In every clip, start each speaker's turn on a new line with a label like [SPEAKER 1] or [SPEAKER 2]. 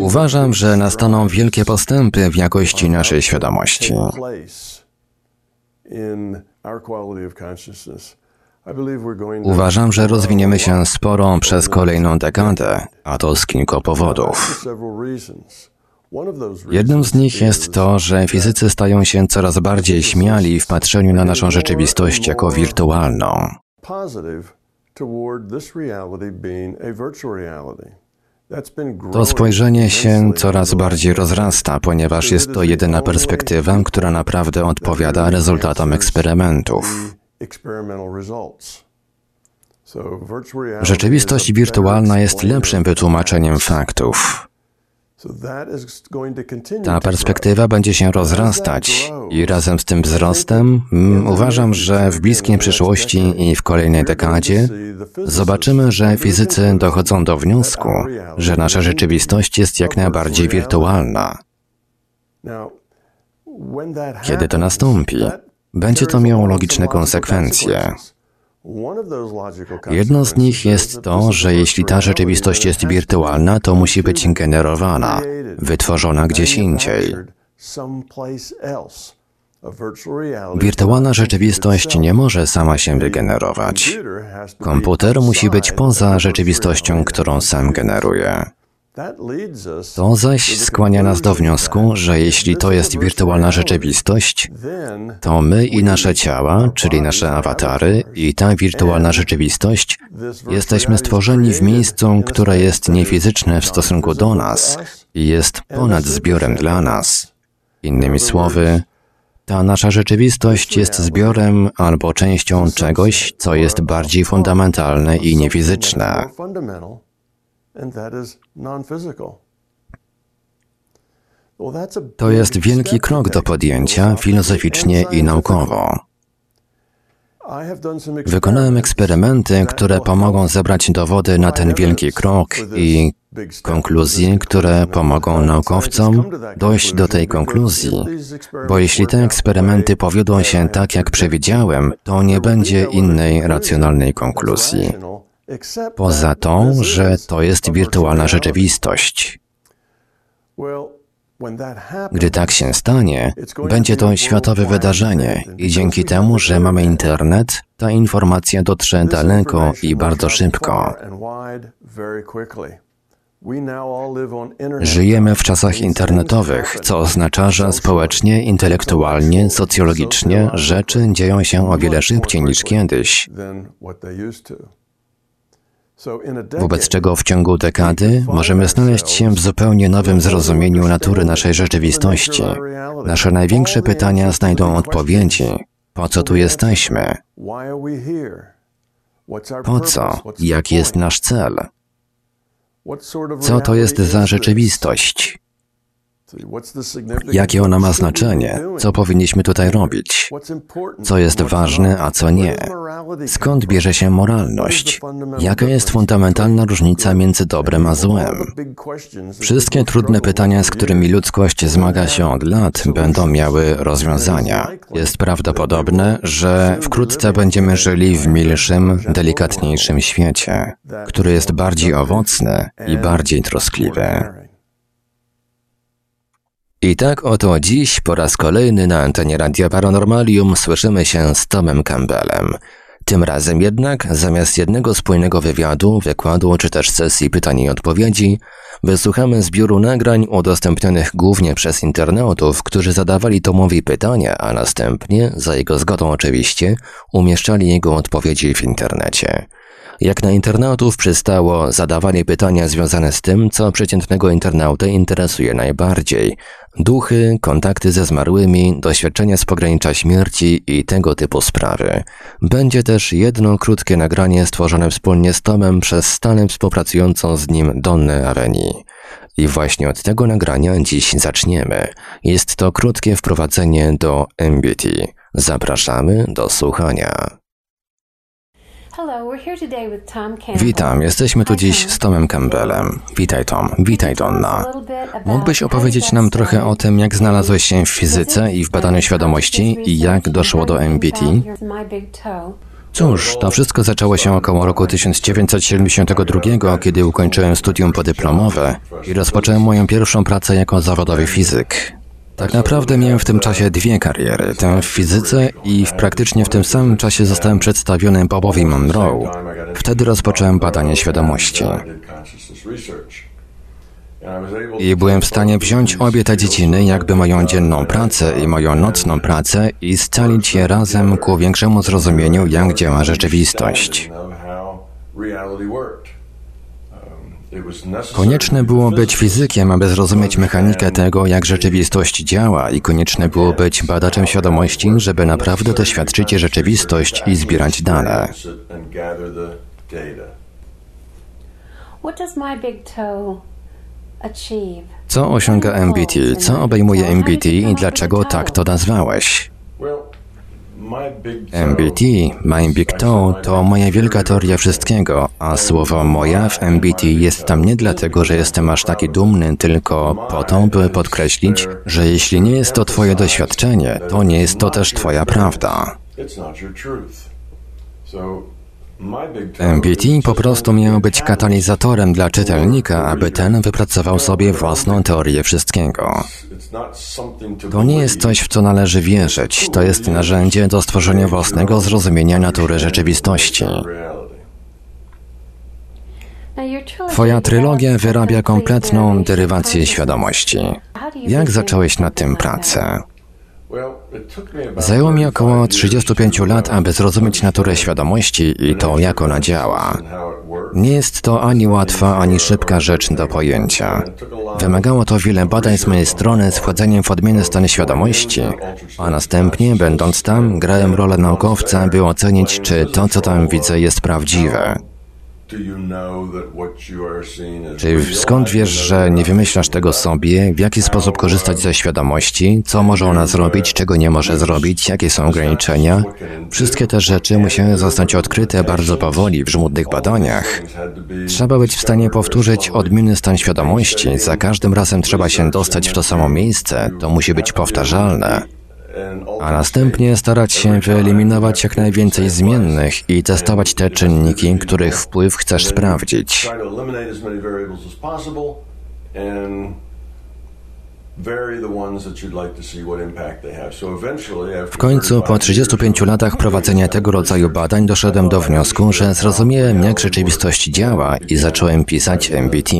[SPEAKER 1] Uważam, że nastaną wielkie postępy w jakości naszej świadomości. Uważam, że rozwiniemy się sporo przez kolejną dekadę, a to z kilku powodów. Jednym z nich jest to, że fizycy stają się coraz bardziej śmiali w patrzeniu na naszą rzeczywistość jako wirtualną. To spojrzenie się coraz bardziej rozrasta, ponieważ jest to jedyna perspektywa, która naprawdę odpowiada rezultatom eksperymentów. Rzeczywistość wirtualna jest lepszym wytłumaczeniem faktów. Ta perspektywa będzie się rozrastać. i razem z tym wzrostem mm, uważam, że w bliskiej przyszłości i w kolejnej dekadzie zobaczymy, że fizycy dochodzą do wniosku, że nasza rzeczywistość jest jak najbardziej wirtualna. Kiedy to nastąpi, będzie to miało logiczne konsekwencje. Jedną z nich jest to, że jeśli ta rzeczywistość jest wirtualna, to musi być generowana, wytworzona gdzieś indziej. Wirtualna rzeczywistość nie może sama się wygenerować. Komputer musi być poza rzeczywistością, którą sam generuje. To zaś skłania nas do wniosku, że jeśli to jest wirtualna rzeczywistość, to my i nasze ciała, czyli nasze awatary i ta wirtualna rzeczywistość, jesteśmy stworzeni w miejscu, które jest niefizyczne w stosunku do nas i jest ponad zbiorem dla nas. Innymi słowy, ta nasza rzeczywistość jest zbiorem albo częścią czegoś, co jest bardziej fundamentalne i niefizyczne and that is non-physical. To jest wielki krok do podjęcia filozoficznie i naukowo. Wykonałem eksperymenty, które pomogą zebrać dowody na ten wielki krok i konkluzje, które pomogą naukowcom dojść do tej konkluzji, bo jeśli te eksperymenty powiodą się tak, jak przewidziałem, to nie będzie innej racjonalnej konkluzji poza tą, że to jest wirtualna rzeczywistość. Gdy tak się stanie, będzie to światowe wydarzenie i dzięki temu, że mamy internet, ta informacja dotrze daleko i bardzo szybko. Żyjemy w czasach internetowych, co oznacza, że społecznie, intelektualnie, socjologicznie rzeczy dzieją się o wiele szybciej niż kiedyś. Wobec czego w ciągu dekady możemy znaleźć się w zupełnie nowym zrozumieniu natury naszej rzeczywistości. Nasze największe pytania znajdą odpowiedzi. Po co tu jesteśmy? Po co? Jaki jest nasz cel? Co to jest za rzeczywistość? Jakie ona ma znaczenie? Co powinniśmy tutaj robić? Co jest ważne, a co nie? Skąd bierze się moralność? Jaka jest fundamentalna różnica między dobrem a złem? Wszystkie trudne pytania, z którymi ludzkość zmaga się od lat, będą miały rozwiązania. Jest prawdopodobne, że wkrótce będziemy żyli w milszym, delikatniejszym świecie, który jest bardziej owocny i bardziej troskliwy. I tak oto dziś po raz kolejny na antenie Radia Paranormalium słyszymy się z Tomem Campbellem. Tym razem jednak, zamiast jednego spójnego wywiadu, wykładu czy też sesji pytań i odpowiedzi, wysłuchamy zbioru nagrań udostępnionych głównie przez internautów, którzy zadawali Tomowi pytania, a następnie, za jego zgodą oczywiście, umieszczali jego odpowiedzi w internecie. Jak na internautów przystało zadawanie pytania związane z tym, co przeciętnego internautę interesuje najbardziej. Duchy, kontakty ze zmarłymi, doświadczenia z pogranicza śmierci i tego typu sprawy. Będzie też jedno krótkie nagranie stworzone wspólnie z Tomem przez stale współpracującą z nim Donnę Areni. I właśnie od tego nagrania dziś zaczniemy. Jest to krótkie wprowadzenie do MBT. Zapraszamy do słuchania. Witam, jesteśmy tu dziś z Tomem Campbellem. Witaj Tom, witaj Donna. Mógłbyś opowiedzieć nam trochę o tym, jak znalazłeś się w fizyce i w badaniu świadomości i jak doszło do MBT? Cóż, to wszystko zaczęło się około roku 1972, kiedy ukończyłem studium podyplomowe i rozpocząłem moją pierwszą pracę jako zawodowy fizyk. Tak naprawdę miałem w tym czasie dwie kariery, tę w fizyce i w praktycznie w tym samym czasie zostałem przedstawiony Bobowi Monroe. Wtedy rozpocząłem badanie świadomości. I byłem w stanie wziąć obie te dziedziny, jakby moją dzienną pracę i moją nocną pracę i scalić je razem ku większemu zrozumieniu, jak działa rzeczywistość. Konieczne było być fizykiem, aby zrozumieć mechanikę tego, jak rzeczywistość działa, i konieczne było być badaczem świadomości, żeby naprawdę doświadczyć rzeczywistość i zbierać dane. Co osiąga MBT? Co obejmuje MBT i dlaczego tak to nazwałeś? MBT, My Big Toe, to moja wielka teoria wszystkiego, a słowo moja w MBT jest tam nie dlatego, że jestem aż taki dumny, tylko po to, by podkreślić, że jeśli nie jest to Twoje doświadczenie, to nie jest to też Twoja prawda. MBT po prostu miał być katalizatorem dla czytelnika, aby ten wypracował sobie własną teorię wszystkiego. To nie jest coś, w co należy wierzyć, to jest narzędzie do stworzenia własnego zrozumienia natury rzeczywistości. Twoja trylogia wyrabia kompletną derywację świadomości. Jak zacząłeś nad tym pracę? Zajęło mi około 35 lat, aby zrozumieć naturę świadomości i to, jak ona działa. Nie jest to ani łatwa, ani szybka rzecz do pojęcia. Wymagało to wiele badań z mojej strony z wchodzeniem w odmienne stany świadomości, a następnie, będąc tam, grałem rolę naukowca, by ocenić, czy to, co tam widzę, jest prawdziwe. Czy skąd wiesz, że nie wymyślasz tego sobie? W jaki sposób korzystać ze świadomości? Co może ona zrobić, czego nie może zrobić? Jakie są ograniczenia? Wszystkie te rzeczy musiały zostać odkryte bardzo powoli w żmudnych badaniach. Trzeba być w stanie powtórzyć odmienny stan świadomości. Za każdym razem trzeba się dostać w to samo miejsce. To musi być powtarzalne a następnie starać się wyeliminować jak najwięcej zmiennych i testować te czynniki, których wpływ chcesz sprawdzić. W końcu, po 35 latach prowadzenia tego rodzaju badań, doszedłem do wniosku, że zrozumiałem, jak rzeczywistość działa i zacząłem pisać MBT.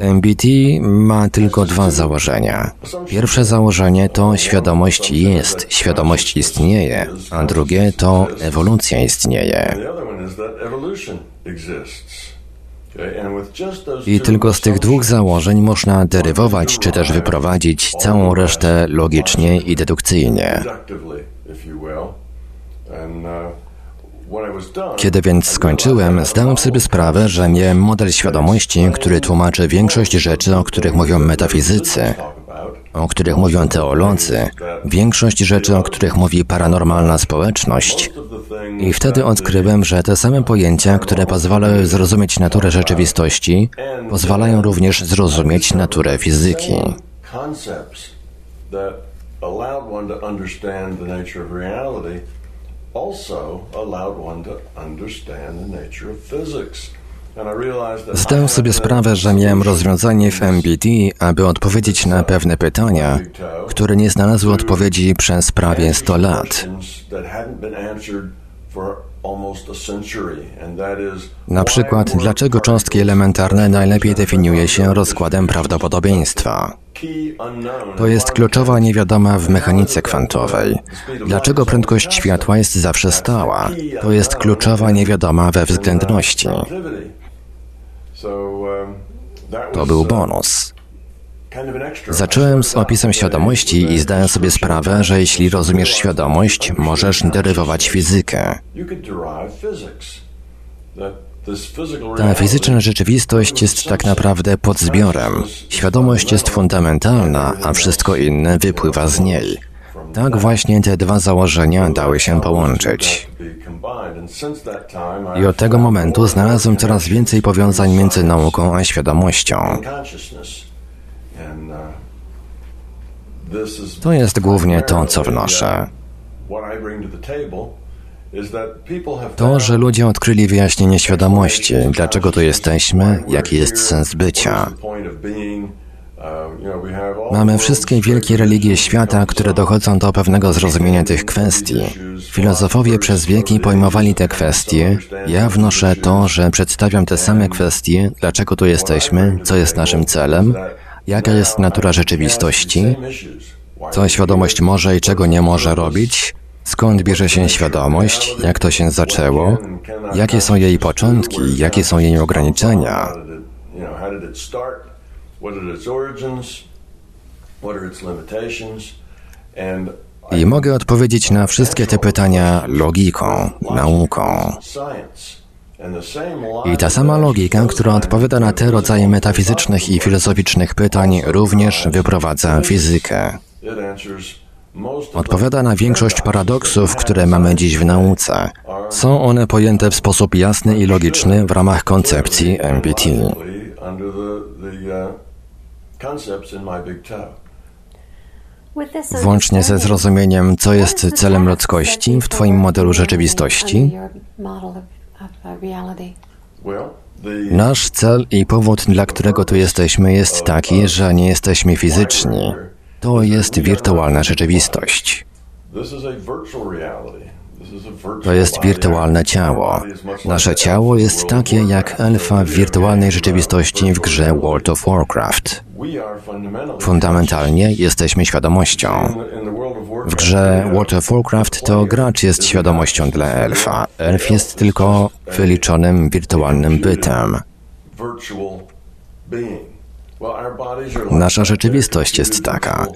[SPEAKER 1] MBT ma tylko dwa założenia. Pierwsze założenie to świadomość jest, świadomość istnieje, a drugie to ewolucja istnieje. I tylko z tych dwóch założeń można derywować czy też wyprowadzić całą resztę logicznie i dedukcyjnie. Kiedy więc skończyłem, zdałem sobie sprawę, że miałem model świadomości, który tłumaczy większość rzeczy, o których mówią metafizycy, o których mówią teolodzy, większość rzeczy, o których mówi paranormalna społeczność. I wtedy odkryłem, że te same pojęcia, które pozwalają zrozumieć naturę rzeczywistości, pozwalają również zrozumieć naturę fizyki. allowed one to understand the nature of reality. Zdałem sobie sprawę, że miałem rozwiązanie w MBD, aby odpowiedzieć na pewne pytania, które nie znalazły odpowiedzi przez prawie 100 lat. Na przykład, dlaczego cząstki elementarne najlepiej definiuje się rozkładem prawdopodobieństwa? To jest kluczowa niewiadoma w mechanice kwantowej. Dlaczego prędkość światła jest zawsze stała? To jest kluczowa niewiadoma we względności. To był bonus. Zacząłem z opisem świadomości i zdałem sobie sprawę, że jeśli rozumiesz świadomość, możesz derywować fizykę. Ta fizyczna rzeczywistość jest tak naprawdę podzbiorem. Świadomość jest fundamentalna, a wszystko inne wypływa z niej. Tak właśnie te dwa założenia dały się połączyć. I od tego momentu znalazłem coraz więcej powiązań między nauką a świadomością. To jest głównie to, co wnoszę. To, że ludzie odkryli wyjaśnienie świadomości, dlaczego tu jesteśmy, jaki jest sens bycia. Mamy wszystkie wielkie religie świata, które dochodzą do pewnego zrozumienia tych kwestii. Filozofowie przez wieki pojmowali te kwestie. Ja wnoszę to, że przedstawiam te same kwestie, dlaczego tu jesteśmy, co jest naszym celem, jaka jest natura rzeczywistości, co świadomość może i czego nie może robić, skąd bierze się świadomość, jak to się zaczęło, jakie są jej początki, jakie są jej ograniczenia. I mogę odpowiedzieć na wszystkie te pytania logiką, nauką. I ta sama logika, która odpowiada na te rodzaje metafizycznych i filozoficznych pytań, również wyprowadza fizykę. Odpowiada na większość paradoksów, które mamy dziś w nauce. Są one pojęte w sposób jasny i logiczny w ramach koncepcji MBT. Włącznie ze zrozumieniem, co jest celem ludzkości w Twoim modelu rzeczywistości, nasz cel i powód, dla którego tu jesteśmy, jest taki, że nie jesteśmy fizyczni. To jest wirtualna rzeczywistość. To jest wirtualne ciało. Nasze ciało jest takie jak elfa w wirtualnej rzeczywistości w grze World of Warcraft. Fundamentalnie jesteśmy świadomością. W grze World of Warcraft to gracz jest świadomością dla elfa. Elf jest tylko wyliczonym wirtualnym bytem. Nasza rzeczywistość jest taka.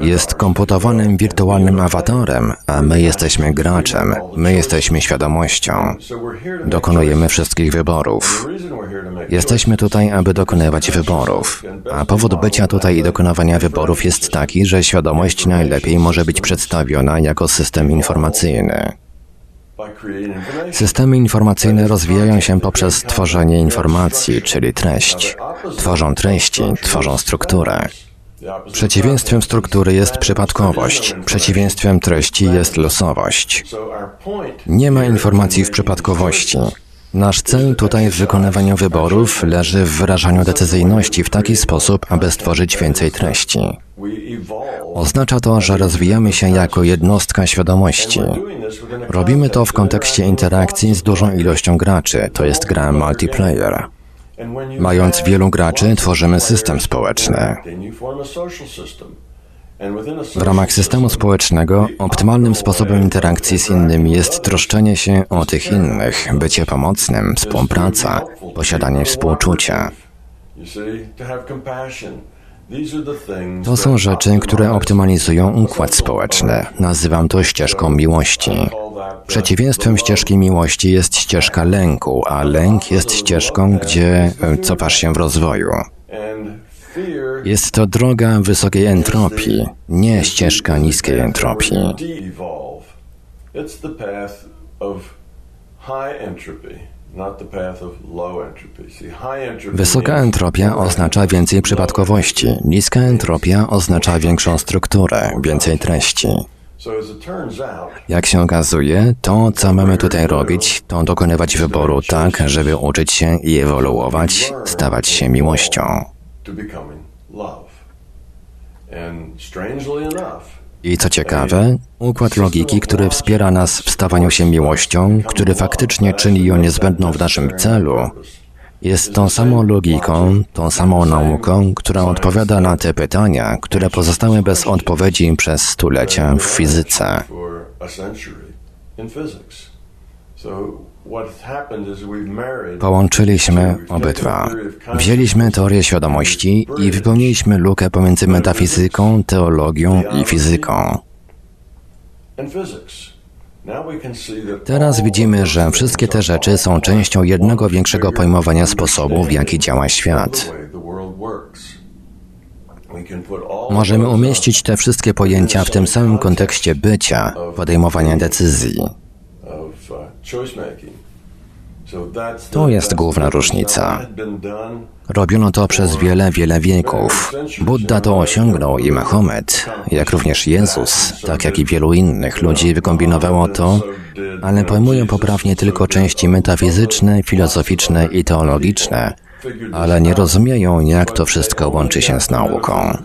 [SPEAKER 1] Jest komputowanym wirtualnym awatarem, a my jesteśmy graczem, my jesteśmy świadomością. Dokonujemy wszystkich wyborów. Jesteśmy tutaj, aby dokonywać wyborów. A powód bycia tutaj i dokonywania wyborów jest taki, że świadomość najlepiej może być przedstawiona jako system informacyjny. Systemy informacyjne rozwijają się poprzez tworzenie informacji, czyli treść. Tworzą treści, tworzą strukturę. Przeciwieństwem struktury jest przypadkowość, przeciwieństwem treści jest losowość. Nie ma informacji w przypadkowości. Nasz cel tutaj w wykonywaniu wyborów leży w wyrażaniu decyzyjności w taki sposób, aby stworzyć więcej treści. Oznacza to, że rozwijamy się jako jednostka świadomości. Robimy to w kontekście interakcji z dużą ilością graczy, to jest gra multiplayer. Mając wielu graczy, tworzymy system społeczny. W ramach systemu społecznego optymalnym sposobem interakcji z innymi jest troszczenie się o tych innych, bycie pomocnym, współpraca, posiadanie współczucia. To są rzeczy, które optymalizują układ społeczny. Nazywam to ścieżką miłości. Przeciwieństwem ścieżki miłości jest ścieżka lęku, a lęk jest ścieżką, gdzie e, cofasz się w rozwoju. Jest to droga wysokiej entropii, nie ścieżka niskiej entropii. Wysoka entropia oznacza więcej przypadkowości, niska entropia oznacza większą strukturę, więcej treści. Jak się okazuje, to, co mamy tutaj robić, to dokonywać wyboru tak, żeby uczyć się i ewoluować, stawać się miłością. I co ciekawe, układ logiki, który wspiera nas w stawaniu się miłością, który faktycznie czyni ją niezbędną w naszym celu, jest tą samą logiką, tą samą nauką, która odpowiada na te pytania, które pozostały bez odpowiedzi przez stulecia w fizyce. Połączyliśmy obydwa. Wzięliśmy teorię świadomości i wypełniliśmy lukę pomiędzy metafizyką, teologią i fizyką. Teraz widzimy, że wszystkie te rzeczy są częścią jednego większego pojmowania sposobu, w jaki działa świat. Możemy umieścić te wszystkie pojęcia w tym samym kontekście bycia, podejmowania decyzji. To jest główna różnica. Robiono to przez wiele, wiele wieków. Buddha to osiągnął i Mahomet, jak również Jezus, tak jak i wielu innych ludzi wykombinowało to, ale pojmują poprawnie tylko części metafizyczne, filozoficzne i teologiczne, ale nie rozumieją, jak to wszystko łączy się z nauką.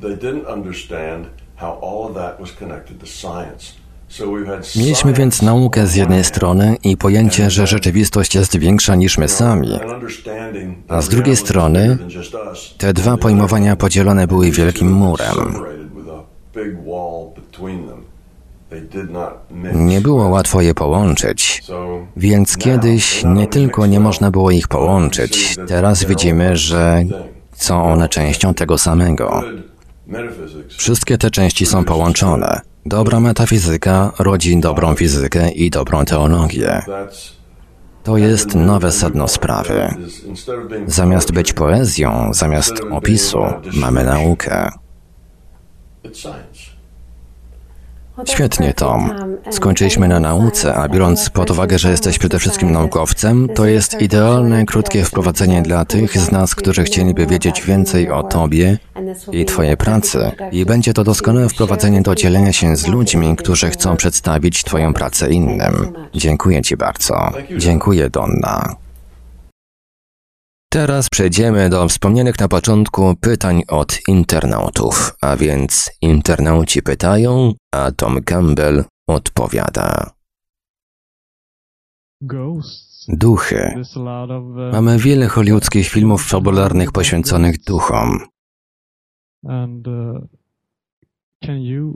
[SPEAKER 1] They didn't understand Mieliśmy więc naukę z jednej strony i pojęcie, że rzeczywistość jest większa niż my sami, a z drugiej strony te dwa pojmowania podzielone były wielkim murem. Nie było łatwo je połączyć, więc kiedyś nie tylko nie można było ich połączyć, teraz widzimy, że są one częścią tego samego. Wszystkie te części są połączone. Dobra metafizyka rodzi dobrą fizykę i dobrą teologię. To jest nowe sedno sprawy. Zamiast być poezją, zamiast opisu, mamy naukę. Świetnie, Tom. Skończyliśmy na nauce, a biorąc pod uwagę, że jesteś przede wszystkim naukowcem, to jest idealne, krótkie wprowadzenie dla tych z nas, którzy chcieliby wiedzieć więcej o Tobie i Twojej pracy. I będzie to doskonałe wprowadzenie do dzielenia się z ludźmi, którzy chcą przedstawić Twoją pracę innym. Dziękuję Ci bardzo. Dziękuję, Donna. Teraz przejdziemy do wspomnianych na początku pytań od internautów, a więc internauci pytają, a Tom Campbell odpowiada. Duchy. Mamy wiele hollywoodzkich filmów fabularnych poświęconych duchom.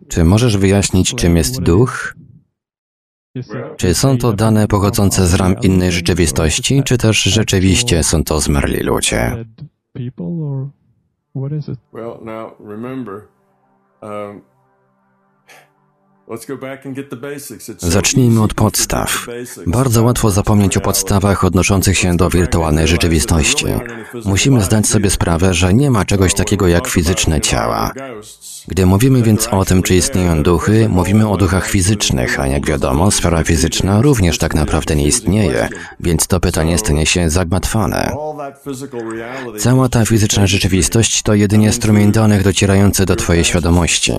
[SPEAKER 1] Czy możesz wyjaśnić, czym jest duch? Czy są to dane pochodzące z ram innej rzeczywistości, czy też rzeczywiście są to zmarli ludzie? Zacznijmy od podstaw. Bardzo łatwo zapomnieć o podstawach odnoszących się do wirtualnej rzeczywistości. Musimy zdać sobie sprawę, że nie ma czegoś takiego jak fizyczne ciała. Gdy mówimy więc o tym, czy istnieją duchy, mówimy o duchach fizycznych, a jak wiadomo, sfera fizyczna również tak naprawdę nie istnieje, więc to pytanie stanie się zagmatwane. Cała ta fizyczna rzeczywistość to jedynie strumień danych docierający do Twojej świadomości.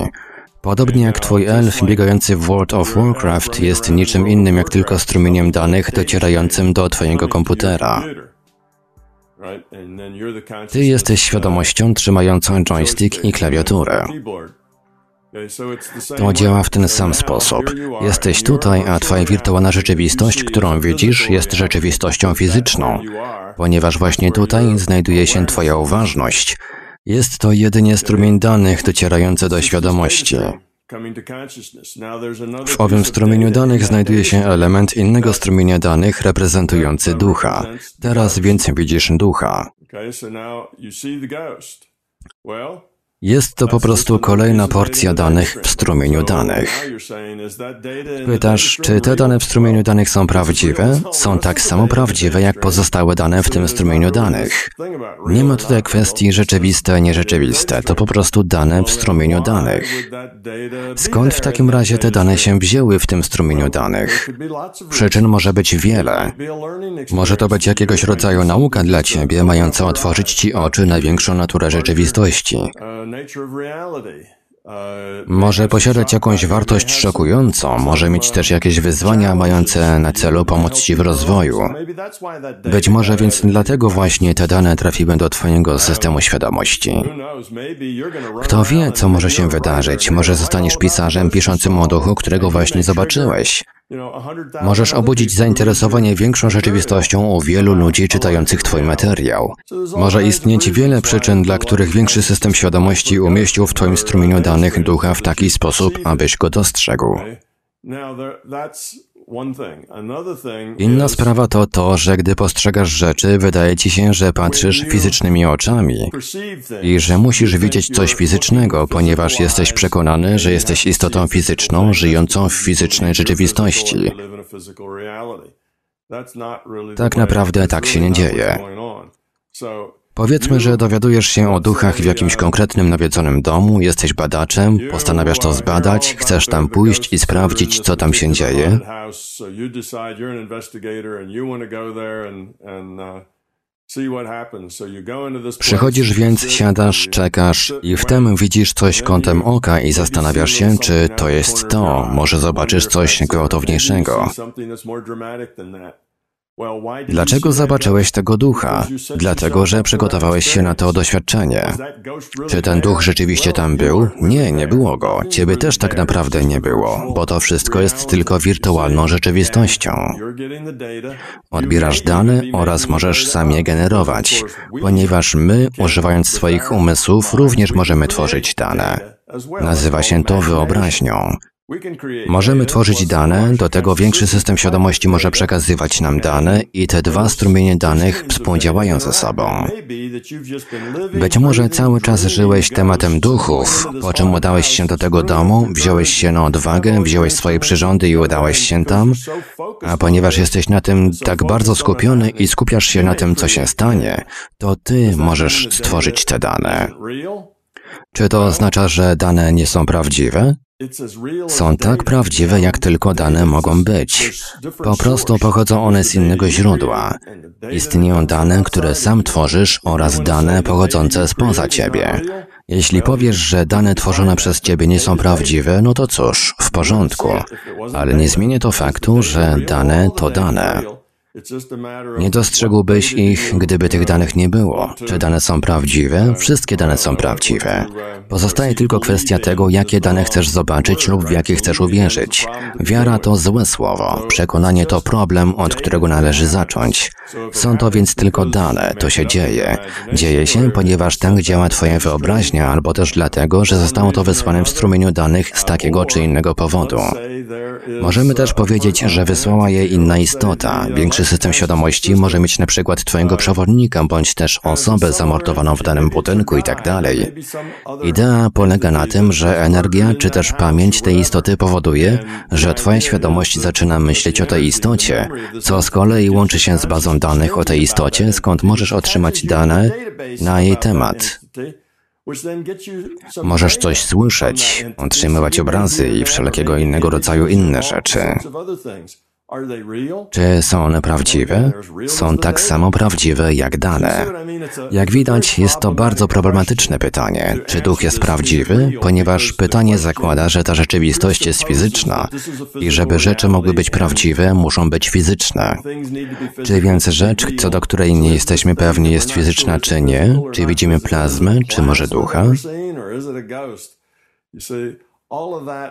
[SPEAKER 1] Podobnie jak twój elf biegający w World of Warcraft jest niczym innym jak tylko strumieniem danych docierającym do twojego komputera. Ty jesteś świadomością trzymającą joystick i klawiaturę. To działa w ten sam sposób. Jesteś tutaj, a twoja wirtualna rzeczywistość, którą widzisz, jest rzeczywistością fizyczną, ponieważ właśnie tutaj znajduje się twoja uważność, jest to jedynie strumień danych docierający do świadomości. W owym strumieniu danych znajduje się element innego strumienia danych reprezentujący ducha. Teraz więc widzisz ducha. Jest to po prostu kolejna porcja danych w strumieniu danych. Pytasz, czy te dane w strumieniu danych są prawdziwe? Są tak samo prawdziwe jak pozostałe dane w tym strumieniu danych. Nie ma tutaj kwestii rzeczywiste, nierzeczywiste, to po prostu dane w strumieniu danych. Skąd w takim razie te dane się wzięły w tym strumieniu danych? Przyczyn może być wiele. Może to być jakiegoś rodzaju nauka dla ciebie, mająca otworzyć ci oczy na większą naturę rzeczywistości. Uh, może posiadać jakąś wartość szokującą, może mieć też jakieś wyzwania mające na celu pomóc Ci w rozwoju. Być może więc dlatego właśnie te dane trafiły do Twojego systemu świadomości. Kto wie, co może się wydarzyć? Może zostaniesz pisarzem piszącym o duchu, którego właśnie zobaczyłeś. Możesz obudzić zainteresowanie większą rzeczywistością u wielu ludzi czytających Twój materiał. Może istnieć wiele przyczyn, dla których większy system świadomości umieścił w Twoim strumieniu danych ducha w taki sposób, abyś go dostrzegł. Inna sprawa to to, że gdy postrzegasz rzeczy, wydaje ci się, że patrzysz fizycznymi oczami i że musisz widzieć coś fizycznego, ponieważ jesteś przekonany, że jesteś istotą fizyczną, żyjącą w fizycznej rzeczywistości. Tak naprawdę tak się nie dzieje. Powiedzmy, że dowiadujesz się o duchach w jakimś konkretnym nawiedzonym domu, jesteś badaczem, postanawiasz to zbadać, chcesz tam pójść i sprawdzić, co tam się dzieje. Przychodzisz więc, siadasz, czekasz i wtem widzisz coś kątem oka i zastanawiasz się, czy to jest to. Może zobaczysz coś gwałtowniejszego. Dlaczego zobaczyłeś tego ducha? Dlatego, że przygotowałeś się na to doświadczenie. Czy ten duch rzeczywiście tam był? Nie, nie było go. Ciebie też tak naprawdę nie było, bo to wszystko jest tylko wirtualną rzeczywistością. Odbierasz dane oraz możesz sam je generować, ponieważ my, używając swoich umysłów, również możemy tworzyć dane. Nazywa się to wyobraźnią. Możemy tworzyć dane, do tego większy system świadomości może przekazywać nam dane i te dwa strumienie danych współdziałają ze sobą. Być może cały czas żyłeś tematem duchów, po czym udałeś się do tego domu, wziąłeś się na odwagę, wziąłeś swoje przyrządy i udałeś się tam, a ponieważ jesteś na tym tak bardzo skupiony i skupiasz się na tym, co się stanie, to ty możesz stworzyć te dane. Czy to oznacza, że dane nie są prawdziwe? Są tak prawdziwe, jak tylko dane mogą być. Po prostu pochodzą one z innego źródła. Istnieją dane, które sam tworzysz oraz dane pochodzące spoza ciebie. Jeśli powiesz, że dane tworzone przez ciebie nie są prawdziwe, no to cóż, w porządku. Ale nie zmienię to faktu, że dane to dane. Nie dostrzegłbyś ich, gdyby tych danych nie było. Czy dane są prawdziwe? Wszystkie dane są prawdziwe. Pozostaje tylko kwestia tego, jakie dane chcesz zobaczyć lub w jakie chcesz uwierzyć. Wiara to złe słowo. Przekonanie to problem, od którego należy zacząć. Są to więc tylko dane. To się dzieje. Dzieje się, ponieważ tak działa Twoja wyobraźnia, albo też dlatego, że zostało to wysłane w strumieniu danych z takiego czy innego powodu. Możemy też powiedzieć, że wysłała je inna istota, większy Większy system świadomości może mieć na przykład Twojego przewodnika, bądź też osobę zamordowaną w danym budynku i tak dalej. Idea polega na tym, że energia czy też pamięć tej istoty powoduje, że Twoja świadomość zaczyna myśleć o tej istocie, co z kolei łączy się z bazą danych o tej istocie, skąd możesz otrzymać dane na jej temat. Możesz coś słyszeć, otrzymywać obrazy i wszelkiego innego rodzaju inne rzeczy. Czy są one prawdziwe? Są tak samo prawdziwe jak dane. Jak widać, jest to bardzo problematyczne pytanie, czy duch jest prawdziwy, ponieważ pytanie zakłada, że ta rzeczywistość jest fizyczna i żeby rzeczy mogły być prawdziwe, muszą być fizyczne. Czy więc rzecz, co do której nie jesteśmy pewni, jest fizyczna czy nie? Czy widzimy plazmę, czy może ducha?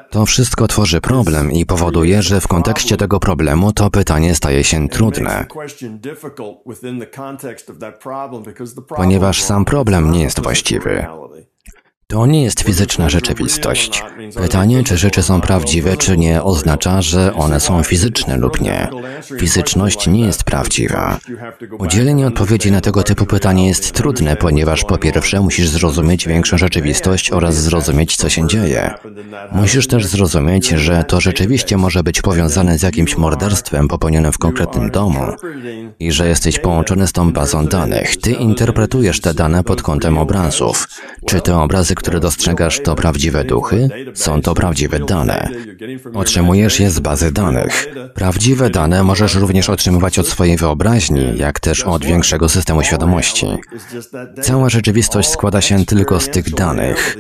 [SPEAKER 1] To wszystko tworzy problem i powoduje, że w kontekście tego problemu to pytanie staje się trudne. Ponieważ sam problem nie jest właściwy. To nie jest fizyczna rzeczywistość. Pytanie, czy rzeczy są prawdziwe, czy nie, oznacza, że one są fizyczne lub nie. Fizyczność nie jest prawdziwa. Udzielenie odpowiedzi na tego typu pytanie jest trudne, ponieważ po pierwsze musisz zrozumieć większą rzeczywistość oraz zrozumieć, co się dzieje. Musisz też zrozumieć, że to rzeczywiście może być powiązane z jakimś morderstwem popełnionym w konkretnym domu i że jesteś połączony z tą bazą danych. Ty interpretujesz te dane pod kątem obrazów. Czy te obrazy, które dostrzegasz, to prawdziwe duchy? Są to prawdziwe dane. Otrzymujesz je z bazy danych. Prawdziwe dane możesz również otrzymywać od swojej wyobraźni, jak też od większego systemu świadomości. Cała rzeczywistość składa się tylko z tych danych.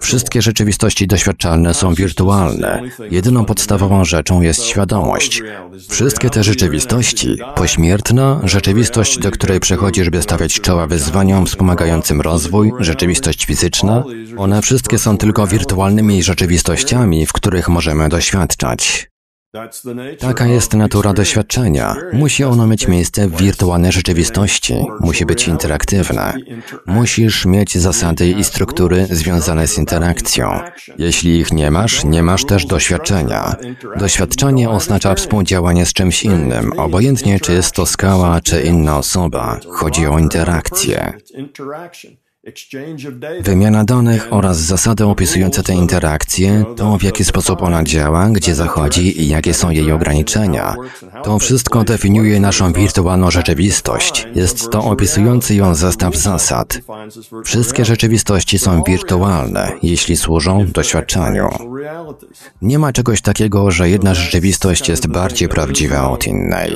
[SPEAKER 1] Wszystkie rzeczywistości doświadczalne są wirtualne. Jedyną podstawową rzeczą jest świadomość. Wszystkie te rzeczywistości, pośmiertna, rzeczywistość, do której przechodzisz, by stawiać czoła wyzwaniom wspomagającym rozwój, rzeczywistość fizyczna, one wszystkie są tylko wirtualnymi rzeczywistościami, w których możemy doświadczać. Taka jest natura doświadczenia. Musi ono mieć miejsce w wirtualnej rzeczywistości, musi być interaktywne. Musisz mieć zasady i struktury związane z interakcją. Jeśli ich nie masz, nie masz też doświadczenia. Doświadczenie oznacza współdziałanie z czymś innym, obojętnie czy jest to skała, czy inna osoba. Chodzi o interakcję. Wymiana danych oraz zasady opisujące te interakcje, to w jaki sposób ona działa, gdzie zachodzi i jakie są jej ograniczenia. To wszystko definiuje naszą wirtualną rzeczywistość. Jest to opisujący ją zestaw zasad. Wszystkie rzeczywistości są wirtualne, jeśli służą doświadczaniu. Nie ma czegoś takiego, że jedna rzeczywistość jest bardziej prawdziwa od innej.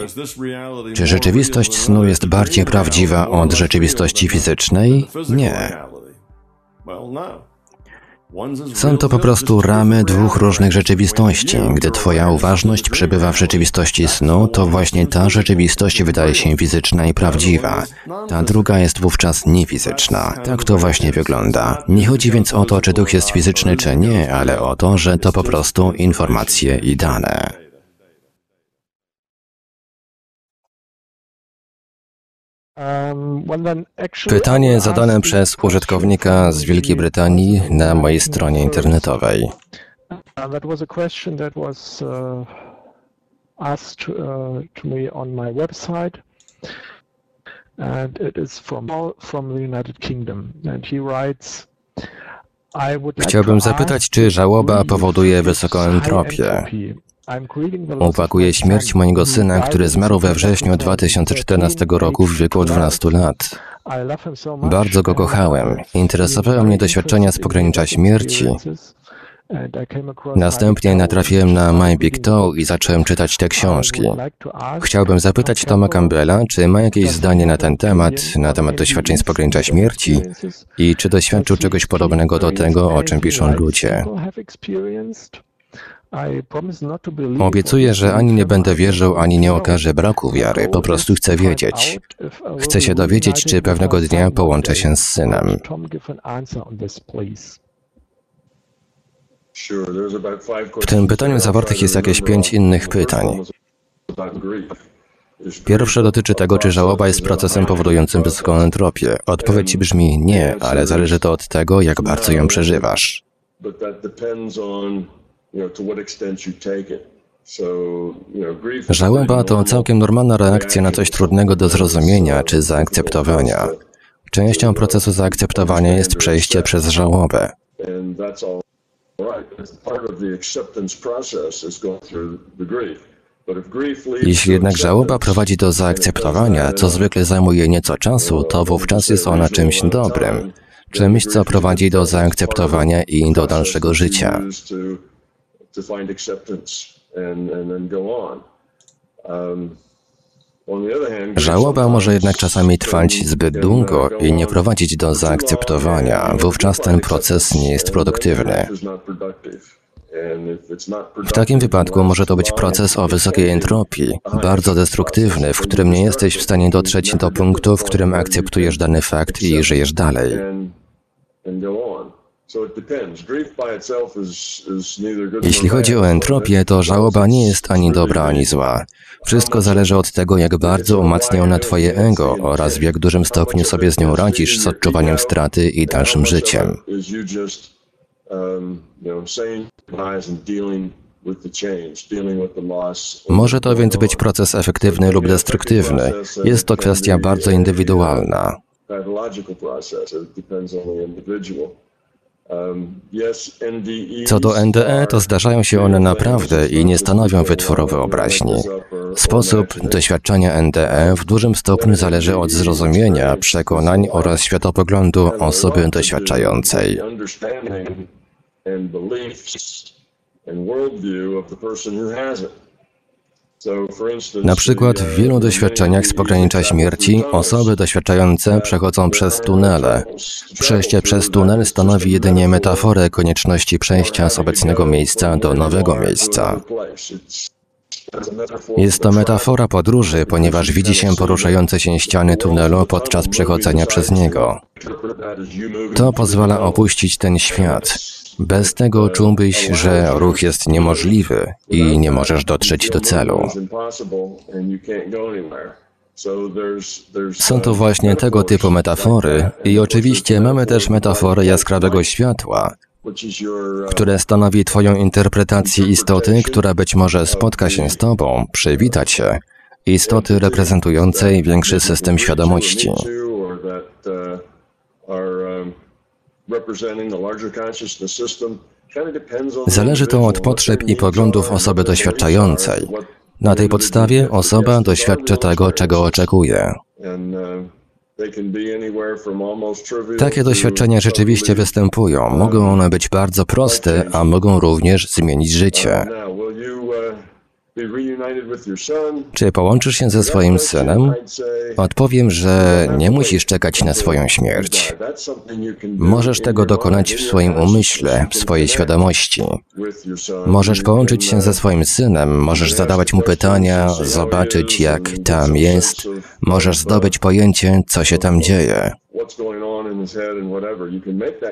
[SPEAKER 1] Czy rzeczywistość snu jest bardziej prawdziwa od rzeczywistości fizycznej? Nie. Są to po prostu ramy dwóch różnych rzeczywistości. Gdy Twoja uważność przebywa w rzeczywistości snu, to właśnie ta rzeczywistość wydaje się fizyczna i prawdziwa. Ta druga jest wówczas niefizyczna. Tak to właśnie wygląda. Nie chodzi więc o to, czy duch jest fizyczny, czy nie, ale o to, że to po prostu informacje i dane. Pytanie zadane przez użytkownika z Wielkiej Brytanii na mojej stronie internetowej.
[SPEAKER 2] Uh, was uh, uh.
[SPEAKER 1] Chciałbym zapytać, czy żałoba powoduje wysoką entropię. Opakuje śmierć mojego syna, który zmarł we wrześniu 2014 roku w wieku 12 lat. Bardzo go kochałem. Interesowały mnie doświadczenia z pogranicza śmierci. Następnie natrafiłem na My Big Toe i zacząłem czytać te książki. Chciałbym zapytać Toma Campbella, czy ma jakieś zdanie na ten temat, na temat doświadczeń z pogranicza śmierci i czy doświadczył czegoś podobnego do tego, o czym piszą ludzie. Obiecuję, że ani nie będę wierzył, ani nie okażę braku wiary. Po prostu chcę wiedzieć. Chcę się dowiedzieć, czy pewnego dnia połączę się z synem. W tym pytaniu zawartych jest jakieś pięć innych pytań. Pierwsze dotyczy tego, czy żałoba jest procesem powodującym wysoką entropię. Odpowiedź brzmi nie, ale zależy to od tego, jak bardzo ją przeżywasz. Żałoba to całkiem normalna reakcja na coś trudnego do zrozumienia czy zaakceptowania. Częścią procesu zaakceptowania jest przejście przez żałobę. Jeśli jednak żałoba prowadzi do zaakceptowania, co zwykle zajmuje nieco czasu, to wówczas jest ona czymś dobrym, czymś, co prowadzi do zaakceptowania i do dalszego życia. Um, Żałoba może jednak czasami trwać zbyt długo i nie prowadzić do zaakceptowania. Wówczas ten proces nie jest produktywny. W takim wypadku może to być proces o wysokiej entropii, bardzo destruktywny, w którym nie jesteś w stanie dotrzeć do punktu, w którym akceptujesz dany fakt i żyjesz dalej. Jeśli chodzi o entropię, to żałoba nie jest ani dobra, ani zła. Wszystko zależy od tego, jak bardzo umacnia ona Twoje ego oraz w jak dużym stopniu sobie z nią radzisz z odczuwaniem straty i dalszym życiem. Może to więc być proces efektywny lub destruktywny. Jest to kwestia bardzo indywidualna. Co do NDE, to zdarzają się one naprawdę i nie stanowią wytworu wyobraźni. Sposób doświadczania NDE w dużym stopniu zależy od zrozumienia, przekonań oraz światopoglądu osoby doświadczającej. Na przykład w wielu doświadczeniach z pogranicza śmierci osoby doświadczające przechodzą przez tunele. Przejście przez tunel stanowi jedynie metaforę konieczności przejścia z obecnego miejsca do nowego miejsca. Jest to metafora podróży, ponieważ widzi się poruszające się ściany tunelu podczas przechodzenia przez niego. To pozwala opuścić ten świat. Bez tego czułbyś, że ruch jest niemożliwy i nie możesz dotrzeć do celu. Są to właśnie tego typu metafory i oczywiście mamy też metaforę jaskrawego światła, które stanowi Twoją interpretację istoty, która być może spotka się z Tobą, przywita Cię, istoty reprezentującej większy system świadomości. Zależy to od potrzeb i poglądów osoby doświadczającej. Na tej podstawie osoba doświadczy tego, czego oczekuje. Takie doświadczenia rzeczywiście występują. Mogą one być bardzo proste, a mogą również zmienić życie. Czy połączysz się ze swoim synem? Odpowiem, że nie musisz czekać na swoją śmierć. Możesz tego dokonać w swoim umyśle, w swojej świadomości. Możesz połączyć się ze swoim synem, możesz zadawać mu pytania, zobaczyć jak tam jest, możesz zdobyć pojęcie, co się tam dzieje.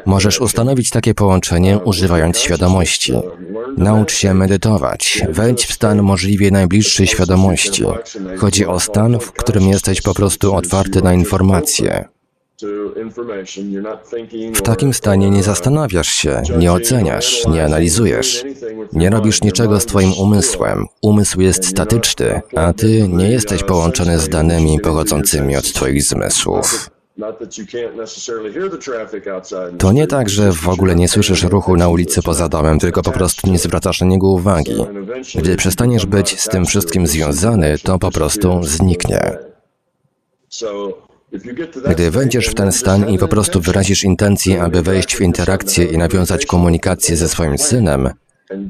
[SPEAKER 1] Możesz ustanowić takie połączenie używając świadomości. Naucz się medytować. Wejdź w stan możliwie najbliższy świadomości. Chodzi o stan, w którym jesteś po prostu otwarty na informacje. W takim stanie nie zastanawiasz się, nie oceniasz, nie analizujesz. Nie robisz niczego z Twoim umysłem. Umysł jest statyczny, a Ty nie jesteś połączony z danymi pochodzącymi od Twoich zmysłów. To nie tak, że w ogóle nie słyszysz ruchu na ulicy poza domem, tylko po prostu nie zwracasz na niego uwagi. Gdy przestaniesz być z tym wszystkim związany, to po prostu zniknie. Gdy wejdziesz w ten stan i po prostu wyrazisz intencję, aby wejść w interakcję i nawiązać komunikację ze swoim synem,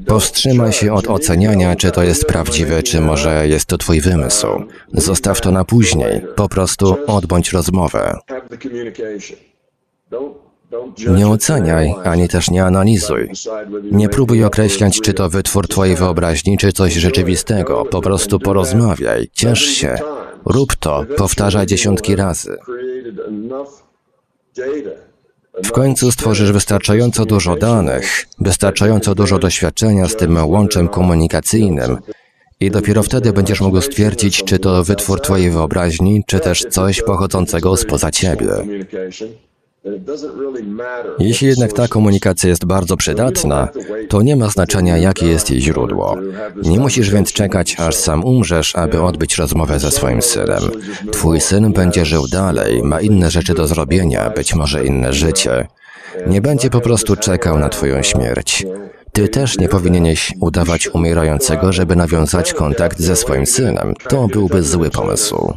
[SPEAKER 1] Powstrzymaj się od oceniania, czy to jest prawdziwe, czy może jest to twój wymysł. Zostaw to na później. Po prostu odbądź rozmowę. Nie oceniaj, ani też nie analizuj. Nie próbuj określać, czy to wytwór twojej wyobraźni, czy coś rzeczywistego. Po prostu porozmawiaj, ciesz się. Rób to, powtarzaj dziesiątki razy. W końcu stworzysz wystarczająco dużo danych, wystarczająco dużo doświadczenia z tym łączem komunikacyjnym i dopiero wtedy będziesz mógł stwierdzić, czy to wytwór Twojej wyobraźni, czy też coś pochodzącego spoza Ciebie. Jeśli jednak ta komunikacja jest bardzo przydatna, to nie ma znaczenia, jakie jest jej źródło. Nie musisz więc czekać, aż sam umrzesz, aby odbyć rozmowę ze swoim synem. Twój syn będzie żył dalej, ma inne rzeczy do zrobienia, być może inne życie. Nie będzie po prostu czekał na Twoją śmierć. Ty też nie powinieneś udawać umierającego, żeby nawiązać kontakt ze swoim synem. To byłby zły pomysł.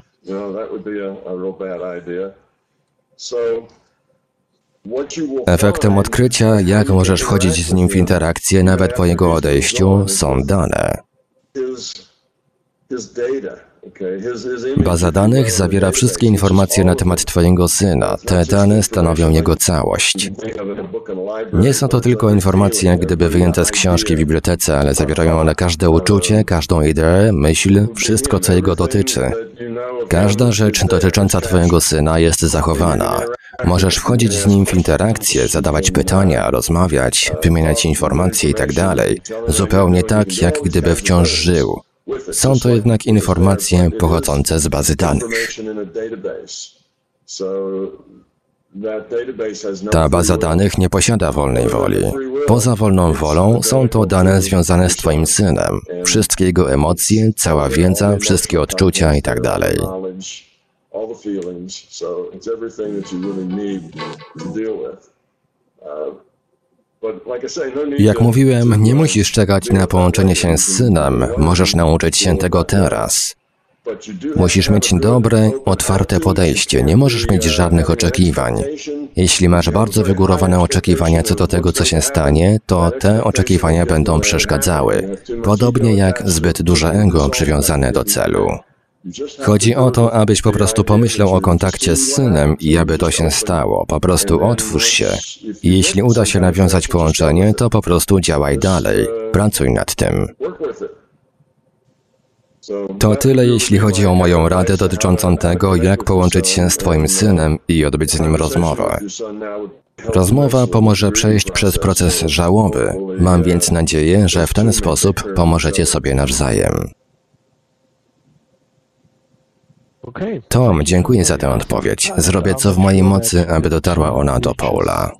[SPEAKER 1] Efektem odkrycia, jak możesz wchodzić z nim w interakcję nawet po jego odejściu, są dane. Baza danych zawiera wszystkie informacje na temat Twojego syna. Te dane stanowią jego całość. Nie są to tylko informacje, jak gdyby wyjęte z książki w bibliotece, ale zawierają one każde uczucie, każdą ideę, myśl, wszystko, co jego dotyczy. Każda rzecz dotycząca Twojego syna jest zachowana. Możesz wchodzić z nim w interakcję, zadawać pytania, rozmawiać, wymieniać informacje itd., tak zupełnie tak, jak gdyby wciąż żył. Są to jednak informacje pochodzące z bazy danych. Ta baza danych nie posiada wolnej woli. Poza wolną wolą są to dane związane z Twoim synem. Wszystkie jego emocje, cała wiedza, wszystkie odczucia itd. Tak Jak mówiłem, nie musisz czekać na połączenie się z synem, możesz nauczyć się tego teraz. Musisz mieć dobre, otwarte podejście, nie możesz mieć żadnych oczekiwań. Jeśli masz bardzo wygórowane oczekiwania co do tego, co się stanie, to te oczekiwania będą przeszkadzały, podobnie jak zbyt duże ego przywiązane do celu. Chodzi o to, abyś po prostu pomyślał o kontakcie z synem i aby to się stało. Po prostu otwórz się. Jeśli uda się nawiązać połączenie, to po prostu działaj dalej. Pracuj nad tym. To tyle, jeśli chodzi o moją radę dotyczącą tego, jak połączyć się z Twoim synem i odbyć z nim rozmowę. Rozmowa pomoże przejść przez proces żałoby. Mam więc nadzieję, że w ten sposób pomożecie sobie nawzajem. Tom, dziękuję za tę odpowiedź. Zrobię co w mojej mocy, aby dotarła ona do Paula.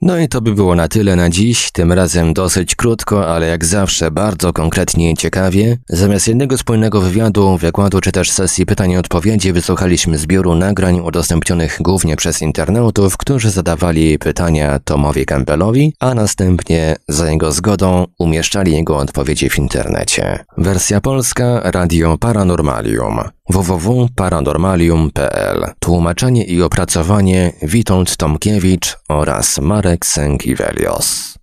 [SPEAKER 1] No i to by było na tyle na dziś, tym razem dosyć krótko, ale jak zawsze bardzo konkretnie i ciekawie. Zamiast jednego spójnego wywiadu, wykładu czy też sesji pytań i odpowiedzi wysłuchaliśmy zbioru nagrań udostępnionych głównie przez internautów, którzy zadawali pytania Tomowi Campbellowi, a następnie za jego zgodą umieszczali jego odpowiedzi w internecie. Wersja polska Radio Paranormalium www.paranormalium.pl Tłumaczenie i opracowanie Witold Tomkiewicz oraz Marek Sękiewelios.